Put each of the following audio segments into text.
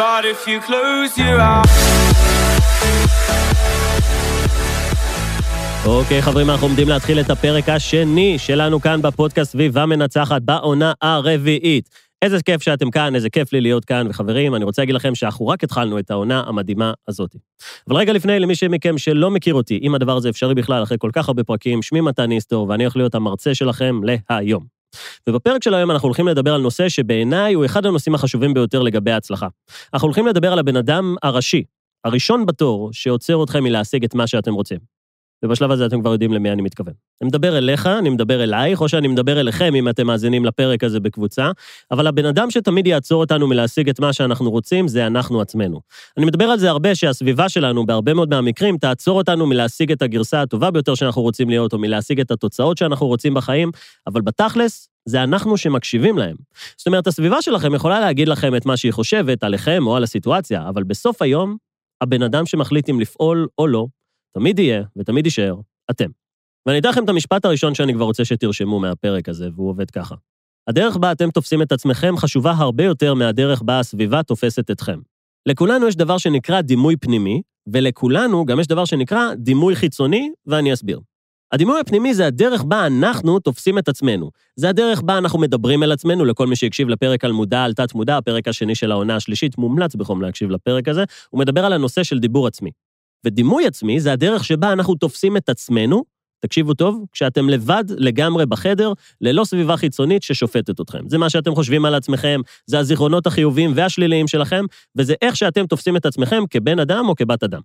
But if you close your eyes אוקיי, חברים, אנחנו עומדים להתחיל את הפרק השני שלנו כאן בפודקאסט סביבה מנצחת בעונה הרביעית. איזה כיף שאתם כאן, איזה כיף לי להיות כאן, וחברים, אני רוצה להגיד לכם שאנחנו רק התחלנו את העונה המדהימה הזאת. אבל רגע לפני, למי מכם שלא מכיר אותי, אם הדבר הזה אפשרי בכלל, אחרי כל כך הרבה פרקים, שמי מתן איסטור, ואני הולך להיות המרצה שלכם להיום. ובפרק של היום אנחנו הולכים לדבר על נושא שבעיניי הוא אחד הנושאים החשובים ביותר לגבי ההצלחה. אנחנו הולכים לדבר על הבן אדם הראשי, הראשון בתור, שעוצר אתכם מלהשיג את מה שאתם רוצים. ובשלב הזה אתם כבר יודעים למי אני מתכוון. אני מדבר אליך, אני מדבר אלייך, או שאני מדבר אליכם אם אתם מאזינים לפרק הזה בקבוצה, אבל הבן אדם שתמיד יעצור אותנו מלהשיג את מה שאנחנו רוצים, זה אנחנו עצמנו. אני מדבר על זה הרבה, שהסביבה שלנו, בהרבה מאוד מהמקרים, תעצור אותנו מלהשיג את הגרסה הטובה ביותר שאנחנו רוצים להיות, או מלהשיג את התוצאות שאנחנו רוצים בחיים, אבל בתכלס, זה אנחנו שמקשיבים להם. זאת אומרת, הסביבה שלכם יכולה להגיד לכם את מה שהיא חושבת עליכם או על הסיטואציה, אבל בסוף היום, הבן אדם שמחליט אם לפעול או לא, תמיד יהיה ותמיד יישאר אתם. ואני אתן לכם את המשפט הראשון שאני כבר רוצה שתרשמו מהפרק הזה, והוא עובד ככה. הדרך בה אתם תופסים את עצמכם חשובה הרבה יותר מהדרך בה הסביבה תופסת אתכם. לכולנו יש דבר שנקרא דימוי פנימי, ולכולנו גם יש דבר שנקרא דימוי חיצוני, ואני אסביר. הדימוי הפנימי זה הדרך בה אנחנו תופסים את עצמנו. זה הדרך בה אנחנו מדברים אל עצמנו, לכל מי שהקשיב לפרק על מודע, על תת-מודע, הפרק השני של העונה השלישית, מומלץ בחום להקשיב לפרק הזה, הוא מדבר על הנושא של דיבור עצמי. ודימוי עצמי זה הדרך שבה אנחנו תופסים את עצמנו, תקשיבו טוב, כשאתם לבד לגמרי בחדר, ללא סביבה חיצונית ששופטת אתכם. זה מה שאתם חושבים על עצמכם, זה הזיכרונות החיוביים והשליליים שלכם, וזה איך שאתם תופסים את עצמכם כבן אדם או כבת אדם.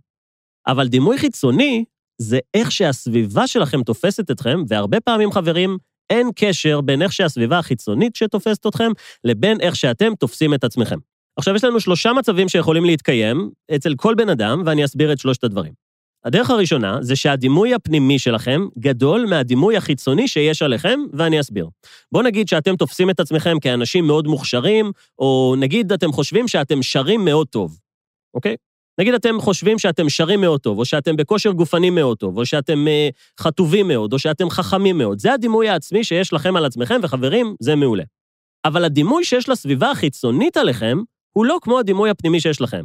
אבל דימוי חיצוני זה איך שהסביבה שלכם תופסת אתכם, והרבה פעמים, חברים, אין קשר בין איך שהסביבה החיצונית שתופסת אתכם, לבין איך שאתם תופסים את עצמכם. עכשיו, יש לנו שלושה מצבים שיכולים להתקיים אצל כל בן אדם, ואני אסביר את שלושת הדברים. הדרך הראשונה זה שהדימוי הפנימי שלכם גדול מהדימוי החיצוני שיש עליכם, ואני אסביר. בואו נגיד שאתם תופסים את עצמכם כאנשים מאוד מוכשרים, או נגיד אתם חושבים שאתם שרים מאוד טוב, אוקיי? נגיד אתם חושבים שאתם שרים מאוד טוב, או שאתם בכושר גופני מאוד טוב, או שאתם uh, חטובים מאוד, או שאתם חכמים מאוד. זה הדימוי העצמי שיש לכם על עצמכם, וחברים, זה מעולה. אבל הדימוי שיש לסביבה החיצונית עליכם, הוא לא כמו הדימוי הפנימי שיש לכם.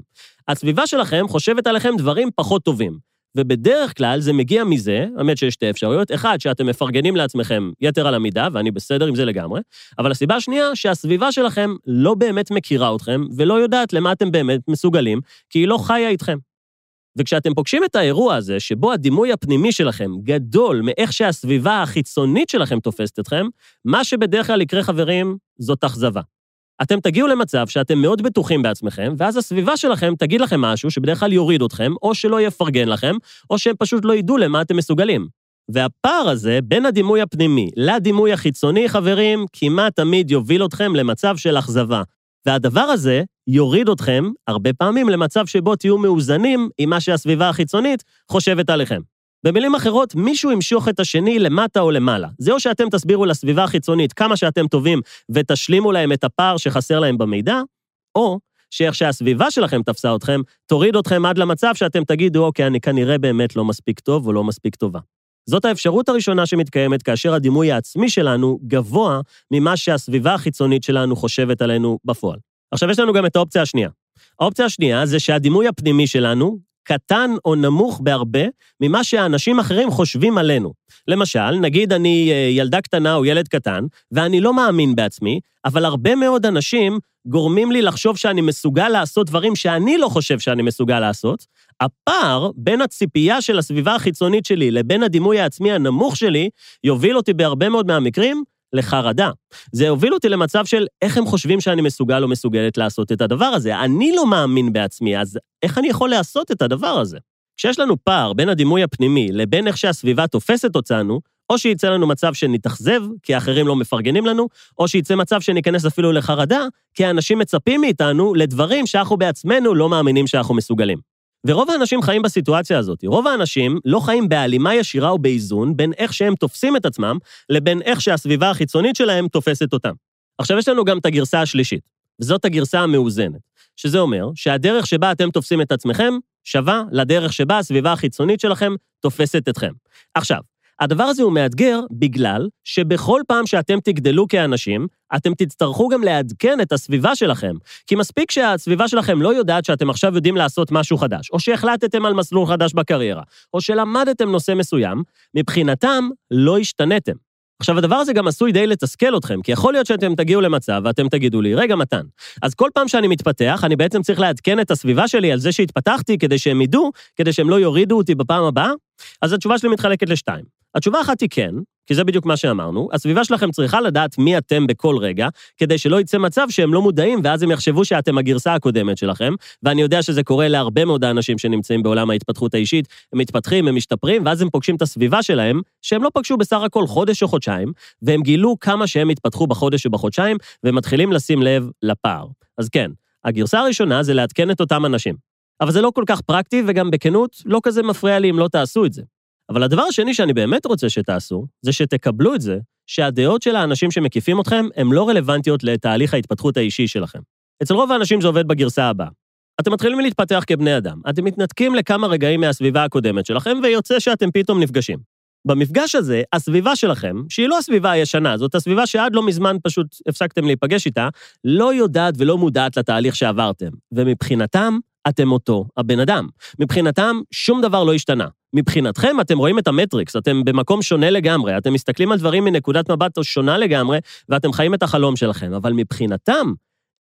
הסביבה שלכם חושבת עליכם דברים פחות טובים. ובדרך כלל זה מגיע מזה, האמת שיש שתי אפשרויות, אחד, שאתם מפרגנים לעצמכם יתר על המידה, ואני בסדר עם זה לגמרי, אבל הסיבה השנייה, שהסביבה שלכם לא באמת מכירה אתכם, ולא יודעת למה אתם באמת מסוגלים, כי היא לא חיה איתכם. וכשאתם פוגשים את האירוע הזה, שבו הדימוי הפנימי שלכם גדול מאיך שהסביבה החיצונית שלכם תופסת אתכם, מה שבדרך כלל יקרה, חברים, זאת אכזבה. אתם תגיעו למצב שאתם מאוד בטוחים בעצמכם, ואז הסביבה שלכם תגיד לכם משהו שבדרך כלל יוריד אתכם, או שלא יפרגן לכם, או שהם פשוט לא ידעו למה אתם מסוגלים. והפער הזה בין הדימוי הפנימי לדימוי החיצוני, חברים, כמעט תמיד יוביל אתכם למצב של אכזבה. והדבר הזה יוריד אתכם, הרבה פעמים, למצב שבו תהיו מאוזנים עם מה שהסביבה החיצונית חושבת עליכם. במילים אחרות, מישהו ימשוך את השני למטה או למעלה. זה או שאתם תסבירו לסביבה החיצונית כמה שאתם טובים ותשלימו להם את הפער שחסר להם במידע, או שאיך שהסביבה שלכם תפסה אתכם, תוריד אתכם עד למצב שאתם תגידו, אוקיי, אני כנראה באמת לא מספיק טוב או לא מספיק טובה. זאת האפשרות הראשונה שמתקיימת כאשר הדימוי העצמי שלנו גבוה ממה שהסביבה החיצונית שלנו חושבת עלינו בפועל. עכשיו, יש לנו גם את האופציה השנייה. האופציה השנייה זה שהדימוי הפנימי שלנו קטן או נמוך בהרבה ממה שאנשים אחרים חושבים עלינו. למשל, נגיד אני אה, ילדה קטנה או ילד קטן, ואני לא מאמין בעצמי, אבל הרבה מאוד אנשים גורמים לי לחשוב שאני מסוגל לעשות דברים שאני לא חושב שאני מסוגל לעשות. הפער בין הציפייה של הסביבה החיצונית שלי לבין הדימוי העצמי הנמוך שלי, יוביל אותי בהרבה מאוד מהמקרים לחרדה. זה הוביל אותי למצב של איך הם חושבים שאני מסוגל או מסוגלת לעשות את הדבר הזה. אני לא מאמין בעצמי, אז איך אני יכול לעשות את הדבר הזה? כשיש לנו פער בין הדימוי הפנימי לבין איך שהסביבה תופסת אותנו, או שיצא לנו מצב שנתאכזב, כי האחרים לא מפרגנים לנו, או שיצא מצב שניכנס אפילו לחרדה, כי האנשים מצפים מאיתנו לדברים שאנחנו בעצמנו לא מאמינים שאנחנו מסוגלים. ורוב האנשים חיים בסיטואציה הזאת. רוב האנשים לא חיים בהלימה ישירה או באיזון בין איך שהם תופסים את עצמם, לבין איך שהסביבה החיצונית שלהם תופסת אותם. עכשיו, יש לנו גם את הגרסה השלישית, וזאת הגרסה המאוזנת, שזה אומר שהדרך שבה אתם תופסים את עצמכם שווה לדרך שבה הסביבה החיצונית שלכם תופסת אתכם. עכשיו, הדבר הזה הוא מאתגר בגלל שבכל פעם שאתם תגדלו כאנשים, אתם תצטרכו גם לעדכן את הסביבה שלכם. כי מספיק שהסביבה שלכם לא יודעת שאתם עכשיו יודעים לעשות משהו חדש, או שהחלטתם על מסלול חדש בקריירה, או שלמדתם נושא מסוים, מבחינתם לא השתנתם. עכשיו, הדבר הזה גם עשוי די לתסכל אתכם, כי יכול להיות שאתם תגיעו למצב ואתם תגידו לי, רגע, מתן, אז כל פעם שאני מתפתח, אני בעצם צריך לעדכן את הסביבה שלי על זה שהתפתחתי, כדי שהם ידעו, כדי שהם לא יורידו אותי בפעם הבאה? אז התשובה שלי מתחלקת לשתיים. התשובה אחת היא כן, כי זה בדיוק מה שאמרנו, הסביבה שלכם צריכה לדעת מי אתם בכל רגע, כדי שלא יצא מצב שהם לא מודעים, ואז הם יחשבו שאתם הגרסה הקודמת שלכם, ואני יודע שזה קורה להרבה מאוד האנשים שנמצאים בעולם ההתפתחות האישית, הם מתפתחים, הם משתפרים, ואז הם פוגשים את הסביבה שלהם, שהם לא פגשו בסך הכל חודש או חודשיים, והם גילו כמה שהם התפתחו בחודש או בחודשיים, והם מתחילים לשים לב לפער. אז כן, הגרסה הראשונה זה לעדכן את אותם אנשים. אבל זה לא כל כך פרקטי, וגם בכנות, לא כזה מפריע לי אם לא תעשו את זה. אבל הדבר השני שאני באמת רוצה שתעשו, זה שתקבלו את זה שהדעות של האנשים שמקיפים אתכם הן לא רלוונטיות לתהליך ההתפתחות האישי שלכם. אצל רוב האנשים זה עובד בגרסה הבאה. אתם מתחילים להתפתח כבני אדם, אתם מתנתקים לכמה רגעים מהסביבה הקודמת שלכם, ויוצא שאתם פתאום נפגשים. במפגש הזה, הסביבה שלכם, שהיא לא הסביבה הישנה, זאת הסביבה שעד לא מזמן פשוט הפסקתם להיפגש איתה, לא יודעת ולא מודעת לתהליך שעברתם. ומבחינתם, אתם אותו הבן אדם. מבחינתם, שום דבר לא השתנה. מבחינתכם, אתם רואים את המטריקס, אתם במקום שונה לגמרי, אתם מסתכלים על דברים מנקודת מבט שונה לגמרי, ואתם חיים את החלום שלכם, אבל מבחינתם,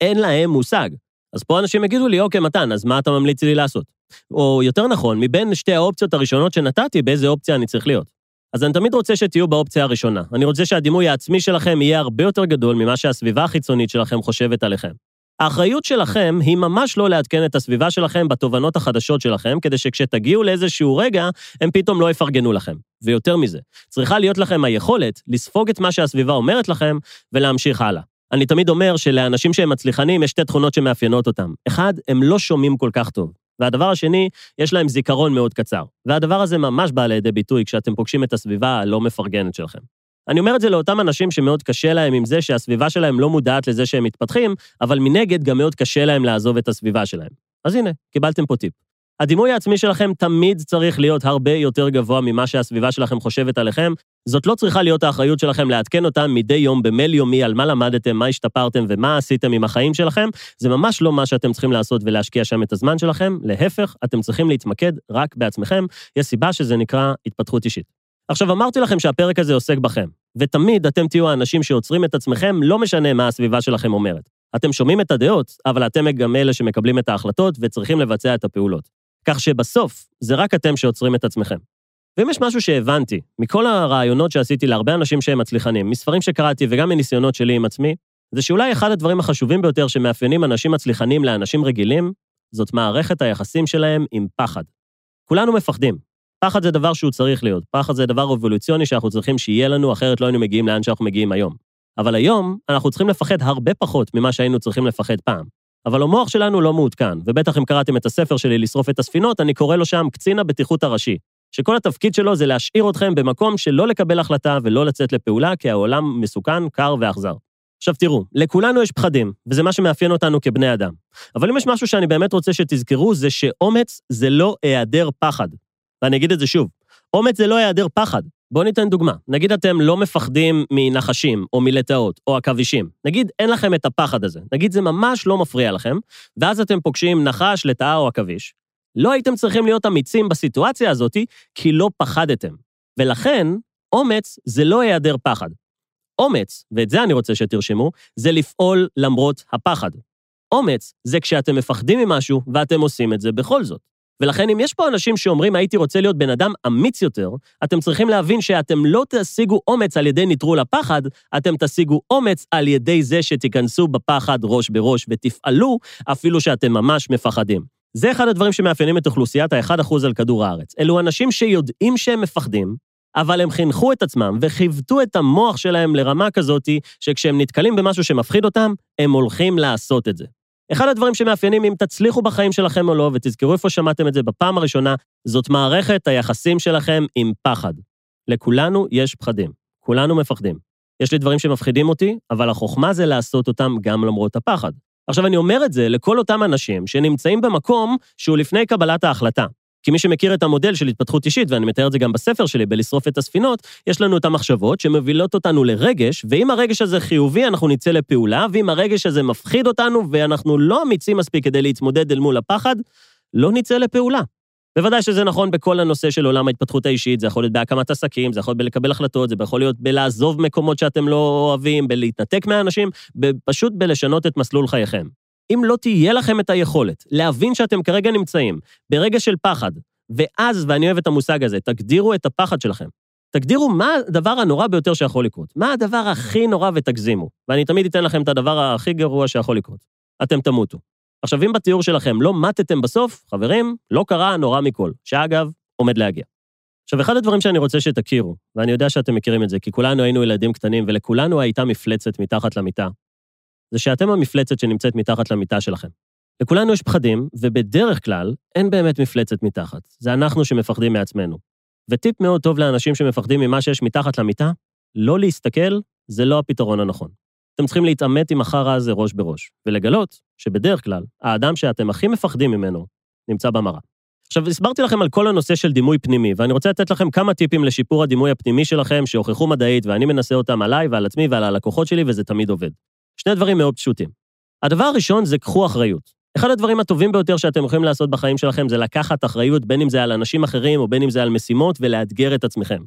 אין להם מושג. אז פה אנשים יגידו לי, אוקיי, מתן, אז מה אתה ממליץ לי לעשות? או יותר נכון, מבין שתי האופציות הראשונות שנתתי, באיזה אופציה אני צריך להיות. אז אני תמיד רוצה שתהיו באופציה הראשונה. אני רוצה שהדימוי העצמי שלכם יהיה הרבה יותר גדול ממה שהסביבה החיצונית שלכם חושבת עליכם. האחריות שלכם היא ממש לא לעדכן את הסביבה שלכם בתובנות החדשות שלכם, כדי שכשתגיעו לאיזשהו רגע, הם פתאום לא יפרגנו לכם. ויותר מזה, צריכה להיות לכם היכולת לספוג את מה שהסביבה אומרת לכם ולהמשיך הלאה. אני תמיד אומר שלאנשים שהם מצליחנים יש שתי תכונות שמאפיינות אותם. אחד, הם לא שומעים כל כך טוב. והדבר השני, יש להם זיכרון מאוד קצר. והדבר הזה ממש בא לידי ביטוי כשאתם פוגשים את הסביבה הלא מפרגנת שלכם. אני אומר את זה לאותם אנשים שמאוד קשה להם עם זה שהסביבה שלהם לא מודעת לזה שהם מתפתחים, אבל מנגד גם מאוד קשה להם לעזוב את הסביבה שלהם. אז הנה, קיבלתם פה טיפ. הדימוי העצמי שלכם תמיד צריך להיות הרבה יותר גבוה ממה שהסביבה שלכם חושבת עליכם. זאת לא צריכה להיות האחריות שלכם לעדכן אותם מדי יום במייל יומי על מה למדתם, מה השתפרתם ומה עשיתם עם החיים שלכם. זה ממש לא מה שאתם צריכים לעשות ולהשקיע שם את הזמן שלכם. להפך, אתם צריכים להתמקד רק בעצמכם. יש סיבה שזה נקרא התפתחות אישית. עכשיו, אמרתי לכם שהפרק הזה עוסק בכם, ותמיד אתם תהיו האנשים שעוצרים את עצמכם, לא משנה מה הסביבה שלכם אומרת. אתם שומעים את הדעות, אבל אתם גם אלה שמקבלים את ההחלטות וצריכים לבצע את הפעולות. כך שבסוף, זה רק אתם שעוצרים את עצמכם. ואם יש משהו שהבנתי, מכל הרעיונות שעשיתי להרבה אנשים שהם מצליחנים, מספרים שקראתי וגם מניסיונות שלי עם עצמי, זה שאולי אחד הדברים החשובים ביותר שמאפיינים אנשים מצליחנים לאנשים רגילים, זאת מערכת היחסים שלהם עם פחד. כולנו מפחדים, פחד זה דבר שהוא צריך להיות. פחד זה דבר אבולוציוני שאנחנו צריכים שיהיה לנו, אחרת לא היינו מגיעים לאן שאנחנו מגיעים היום. אבל היום אנחנו צריכים לפחד הרבה פחות ממה שהיינו צריכים לפחד פעם. אבל המוח שלנו לא מעודכן, ובטח אם קראתם את הספר שלי לשרוף את הספינות, אני קורא לו שם קצין הבטיחות הראשי, שכל התפקיד שלו זה להשאיר אתכם במקום של לא לקבל החלטה ולא לצאת לפעולה, כי העולם מסוכן, קר ואכזר. עכשיו תראו, לכולנו יש פחדים, וזה מה שמאפיין אותנו כבני אדם. אבל אם יש משהו שאני באמת רוצה שתזכרו, זה שאומץ זה לא היעדר פחד. ואני אגיד את זה שוב, אומץ זה לא היעדר פחד. בואו ניתן דוגמה. נגיד אתם לא מפחדים מנחשים, או מלטאות, או עכבישים. נגיד אין לכם את הפחד הזה. נגיד זה ממש לא מפריע לכם, ואז אתם פוגשים נחש, לטאה או עכביש. לא הייתם צריכים להיות אמיצים בסיטואציה הזאת, כי לא פחדתם. ולכן, אומץ זה לא היעדר פחד. אומץ, ואת זה אני רוצה שתרשמו, זה לפעול למרות הפחד. אומץ זה כשאתם מפחדים ממשהו ואתם עושים את זה בכל זאת. ולכן אם יש פה אנשים שאומרים, הייתי רוצה להיות בן אדם אמיץ יותר, אתם צריכים להבין שאתם לא תשיגו אומץ על ידי נטרול הפחד, אתם תשיגו אומץ על ידי זה שתיכנסו בפחד ראש בראש ותפעלו, אפילו שאתם ממש מפחדים. זה אחד הדברים שמאפיינים את אוכלוסיית ה-1% על כדור הארץ. אלו אנשים שיודעים שהם מפחדים, אבל הם חינכו את עצמם וכיוותו את המוח שלהם לרמה כזאתי, שכשהם נתקלים במשהו שמפחיד אותם, הם הולכים לעשות את זה. אחד הדברים שמאפיינים אם תצליחו בחיים שלכם או לא, ותזכרו איפה שמעתם את זה בפעם הראשונה, זאת מערכת היחסים שלכם עם פחד. לכולנו יש פחדים, כולנו מפחדים. יש לי דברים שמפחידים אותי, אבל החוכמה זה לעשות אותם גם למרות הפחד. עכשיו, אני אומר את זה לכל אותם אנשים שנמצאים במקום שהוא לפני קבלת ההחלטה. כי מי שמכיר את המודל של התפתחות אישית, ואני מתאר את זה גם בספר שלי, בלשרוף את הספינות, יש לנו את המחשבות שמובילות אותנו לרגש, ואם הרגש הזה חיובי, אנחנו נצא לפעולה, ואם הרגש הזה מפחיד אותנו, ואנחנו לא אמיצים מספיק כדי להתמודד אל מול הפחד, לא נצא לפעולה. בוודאי שזה נכון בכל הנושא של עולם ההתפתחות האישית, זה יכול להיות בהקמת עסקים, זה יכול להיות בלקבל החלטות, זה יכול להיות בלעזוב מקומות שאתם לא אוהבים, בלהתנתק מהאנשים, פשוט בלשנות את מסלול חייכם. אם לא תהיה לכם את היכולת להבין שאתם כרגע נמצאים ברגע של פחד, ואז, ואני אוהב את המושג הזה, תגדירו את הפחד שלכם. תגדירו מה הדבר הנורא ביותר שיכול לקרות. מה הדבר הכי נורא ותגזימו. ואני תמיד אתן לכם את הדבר הכי גרוע שיכול לקרות. אתם תמותו. עכשיו, אם בתיאור שלכם לא מתתם בסוף, חברים, לא קרה הנורא מכל, שאגב, עומד להגיע. עכשיו, אחד הדברים שאני רוצה שתכירו, ואני יודע שאתם מכירים את זה, כי כולנו היינו ילדים קטנים ולכולנו הייתה מפלצת מתחת למיטה, זה שאתם המפלצת שנמצאת מתחת למיטה שלכם. לכולנו יש פחדים, ובדרך כלל אין באמת מפלצת מתחת. זה אנחנו שמפחדים מעצמנו. וטיפ מאוד טוב לאנשים שמפחדים ממה שיש מתחת למיטה, לא להסתכל, זה לא הפתרון הנכון. אתם צריכים להתעמת עם החרא הזה ראש בראש, ולגלות שבדרך כלל, האדם שאתם הכי מפחדים ממנו נמצא במראה. עכשיו, הסברתי לכם על כל הנושא של דימוי פנימי, ואני רוצה לתת לכם כמה טיפים לשיפור הדימוי הפנימי שלכם, שהוכחו מדעית, ואני מנסה אותם עליי ועל עצמי ועל הלקוחות שלי, וזה תמיד עובד. שני דברים מאוד פשוטים. הדבר הראשון זה קחו אחריות. אחד הדברים הטובים ביותר שאתם יכולים לעשות בחיים שלכם זה לקחת אחריות, בין אם זה על אנשים אחרים או בין אם זה על משימות, ולאתגר את עצמכם.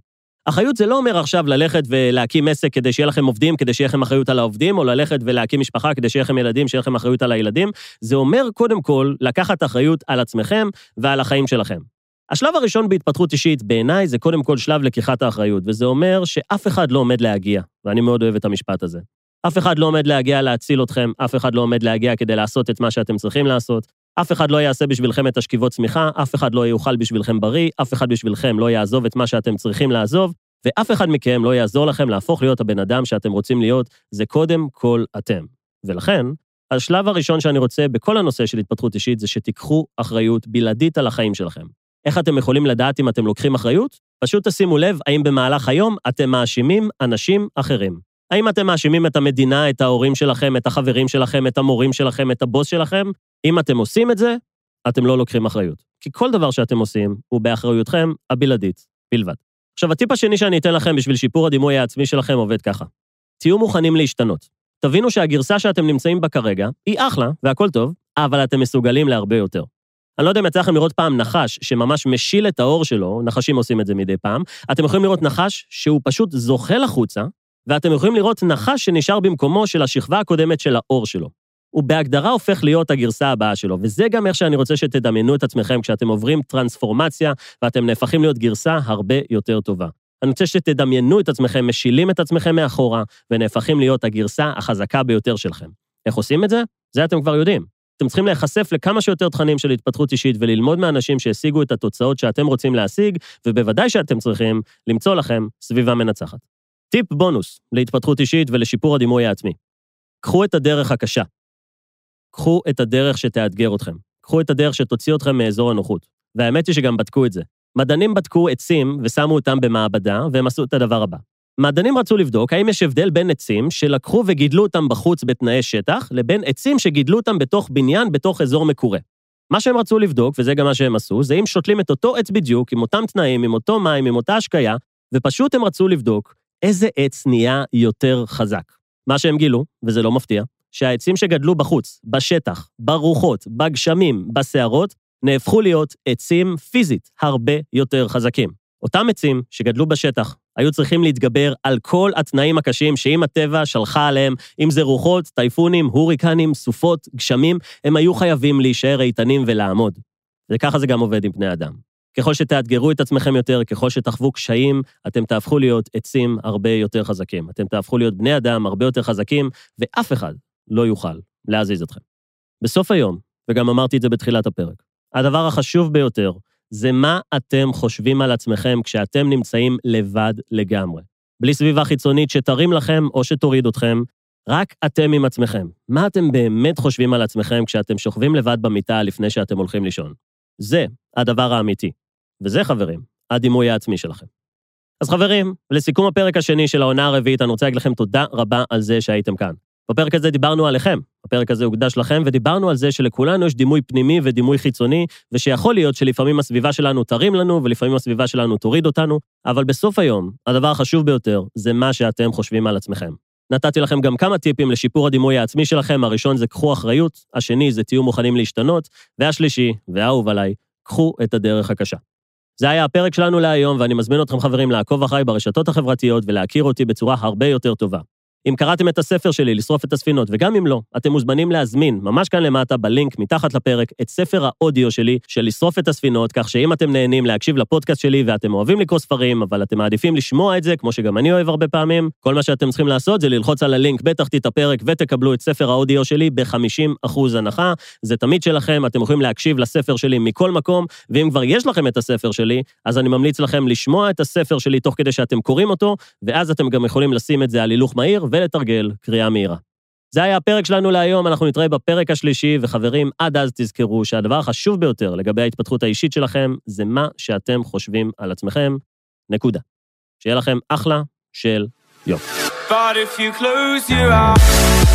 אחריות זה לא אומר עכשיו ללכת ולהקים עסק כדי שיהיה לכם עובדים, כדי שיהיה לכם אחריות על העובדים, או ללכת ולהקים משפחה כדי שיהיה לכם ילדים, שיהיה לכם אחריות על הילדים. זה אומר קודם כל לקחת אחריות על עצמכם ועל החיים שלכם. השלב הראשון בהתפתחות אישית בעיניי זה קודם כל שלב לקיחת האחריות, וזה אומר שאף אחד לא עומד להגיע, ואני מאוד אוהב את המשפט הזה. אף אחד לא עומד להגיע להציל אתכם, אף אחד לא עומד להגיע כדי לעשות את מה שאתם צריכים לעשות, אף אחד לא יעשה בשבילכם את השכיבות צמיחה, אף אחד לא יאכל בשבילכם בריא, אף אחד בשבילכם לא יעזוב את מה שאתם צריכים לעזוב, ואף אחד מכם לא יעזור לכם להפוך להיות הבן אדם שאתם רוצים להיות, זה קודם כל אתם. ולכן, השלב הראשון שאני רוצה בכל הנושא של התפתחות אישית זה שתיקחו אחריות בלעדית על החיים שלכם. איך אתם יכולים לדעת אם אתם לוקחים אחריות? פשוט תשימו לב האם במהלך היום אתם מאשימים אנשים אחרים. האם אתם מאשימים את המדינה, את ההורים שלכם, את החברים שלכם, את המורים שלכם, את הבוס שלכם? אם אתם עושים את זה, אתם לא לוקחים אחריות. כי כל דבר שאתם עושים הוא באחריותכם הבלעדית בלבד. עכשיו, הטיפ השני שאני אתן לכם בשביל שיפור הדימוי העצמי שלכם עובד ככה. תהיו מוכנים להשתנות. תבינו שהגרסה שאתם נמצאים בה כרגע היא אחלה והכל טוב, אבל אתם מסוגלים להרבה יותר. אני לא יודע אם יצא לכם לראות פעם נחש שממש משיל את האור שלו, נחשים עושים את זה מדי פעם, אתם יכולים לראות נחש שהוא פשוט זוחל החוצה, ואתם יכולים לראות נחש שנשאר במקומו של השכבה הקודמת של האור שלו. הוא בהגדרה הופך להיות הגרסה הבאה שלו, וזה גם איך שאני רוצה שתדמיינו את עצמכם כשאתם עוברים טרנספורמציה ואתם נהפכים להיות גרסה הרבה יותר טובה. אני רוצה שתדמיינו את עצמכם, משילים את עצמכם מאחורה, ונהפכים להיות הגרסה החזקה ביותר שלכם. איך עושים את זה? זה אתם כבר יודעים. אתם צריכים להיחשף לכמה שיותר תכנים של התפתחות אישית וללמוד מאנשים שהשיגו את התוצאות שאתם רוצים להשיג, ובוודאי שאתם צריכים למצוא לכם סביבה מנצחת. טיפ בונוס להתפתחות אישית ולשיפור הדימוי העצמי. קחו את הדרך הקשה. קחו את הדרך שתאתגר אתכם. קחו את הדרך שתוציא אתכם מאזור הנוחות. והאמת היא שגם בדקו את זה. מדענים בדקו עצים ושמו אותם במעבדה, והם עשו את הדבר הבא. מדענים רצו לבדוק האם יש הבדל בין עצים שלקחו וגידלו אותם בחוץ בתנאי שטח, לבין עצים שגידלו אותם בתוך בניין, בתוך אזור מקורה. מה שהם רצו לבדוק, וזה גם מה שהם עשו, זה אם שותלים את אותו עץ בדיוק, עם אותם תנאים, עם אותו מים, עם אותה השקיה, ופשוט הם רצו לבדוק איזה עץ נהיה יותר חזק. מה שהם גילו, וזה לא מפתיע, שהעצים שגדלו בחוץ, בשטח, ברוחות, בגשמים, בסערות, נהפכו להיות עצים פיזית הרבה יותר חזקים. אותם עצים שגדלו בשטח היו צריכים להתגבר על כל התנאים הקשים שאם הטבע שלחה עליהם, אם זה רוחות, טייפונים, הוריקנים, סופות, גשמים, הם היו חייבים להישאר איתנים ולעמוד. וככה זה גם עובד עם בני אדם. ככל שתאתגרו את עצמכם יותר, ככל שתחוו קשיים, אתם תהפכו להיות עצים הרבה יותר חזקים. אתם תהפכו להיות בני אדם הרבה יותר חזקים, ואף אחד לא יוכל להזיז אתכם. בסוף היום, וגם אמרתי את זה בתחילת הפרק, הדבר החשוב ביותר זה מה אתם חושבים על עצמכם כשאתם נמצאים לבד לגמרי. בלי סביבה חיצונית שתרים לכם או שתוריד אתכם, רק אתם עם עצמכם. מה אתם באמת חושבים על עצמכם כשאתם שוכבים לבד במיטה לפני שאתם הולכים לישון? זה הדבר האמיתי. וזה, חברים, הדימוי העצמי שלכם. אז חברים, לסיכום הפרק השני של העונה הרביעית, אני רוצה להגיד לכם תודה רבה על זה שהייתם כאן. בפרק הזה דיברנו עליכם, הפרק הזה הוקדש לכם, ודיברנו על זה שלכולנו יש דימוי פנימי ודימוי חיצוני, ושיכול להיות שלפעמים הסביבה שלנו תרים לנו, ולפעמים הסביבה שלנו תוריד אותנו, אבל בסוף היום, הדבר החשוב ביותר זה מה שאתם חושבים על עצמכם. נתתי לכם גם כמה טיפים לשיפור הדימוי העצמי שלכם, הראשון זה קחו אחריות, השני זה תהיו מוכנים להשתנות, והשלישי, והאהוב עליי, קחו את הדרך הקשה. זה היה הפרק שלנו להיום, ואני מזמין אתכם חברים לעקוב אחריי ברשתות החברתיות ולהכיר אותי בצורה הרבה יותר טובה. אם קראתם את הספר שלי, לשרוף את הספינות, וגם אם לא, אתם מוזמנים להזמין, ממש כאן למטה, בלינק מתחת לפרק, את ספר האודיו שלי של לשרוף את הספינות, כך שאם אתם נהנים להקשיב לפודקאסט שלי ואתם אוהבים לקרוא ספרים, אבל אתם מעדיפים לשמוע את זה, כמו שגם אני אוהב הרבה פעמים, כל מה שאתם צריכים לעשות זה ללחוץ על הלינק בתחתית הפרק ותקבלו את ספר האודיו שלי ב-50% הנחה. זה תמיד שלכם, אתם יכולים להקשיב לספר שלי מכל מקום, ואם כבר יש לכם את הספר שלי, אז אני ממליץ לכם לשמוע את הספר שלי תוך כדי שאתם קוראים אותו, ואז אתם גם יכולים לשים את זה על הילוך מהיר ולתרגל קריאה מהירה. זה היה הפרק שלנו להיום, אנחנו נתראה בפרק השלישי, וחברים, עד אז תזכרו שהדבר החשוב ביותר לגבי ההתפתחות האישית שלכם, זה מה שאתם חושבים על עצמכם. נקודה. שיהיה לכם אחלה של יום. But if you close your eyes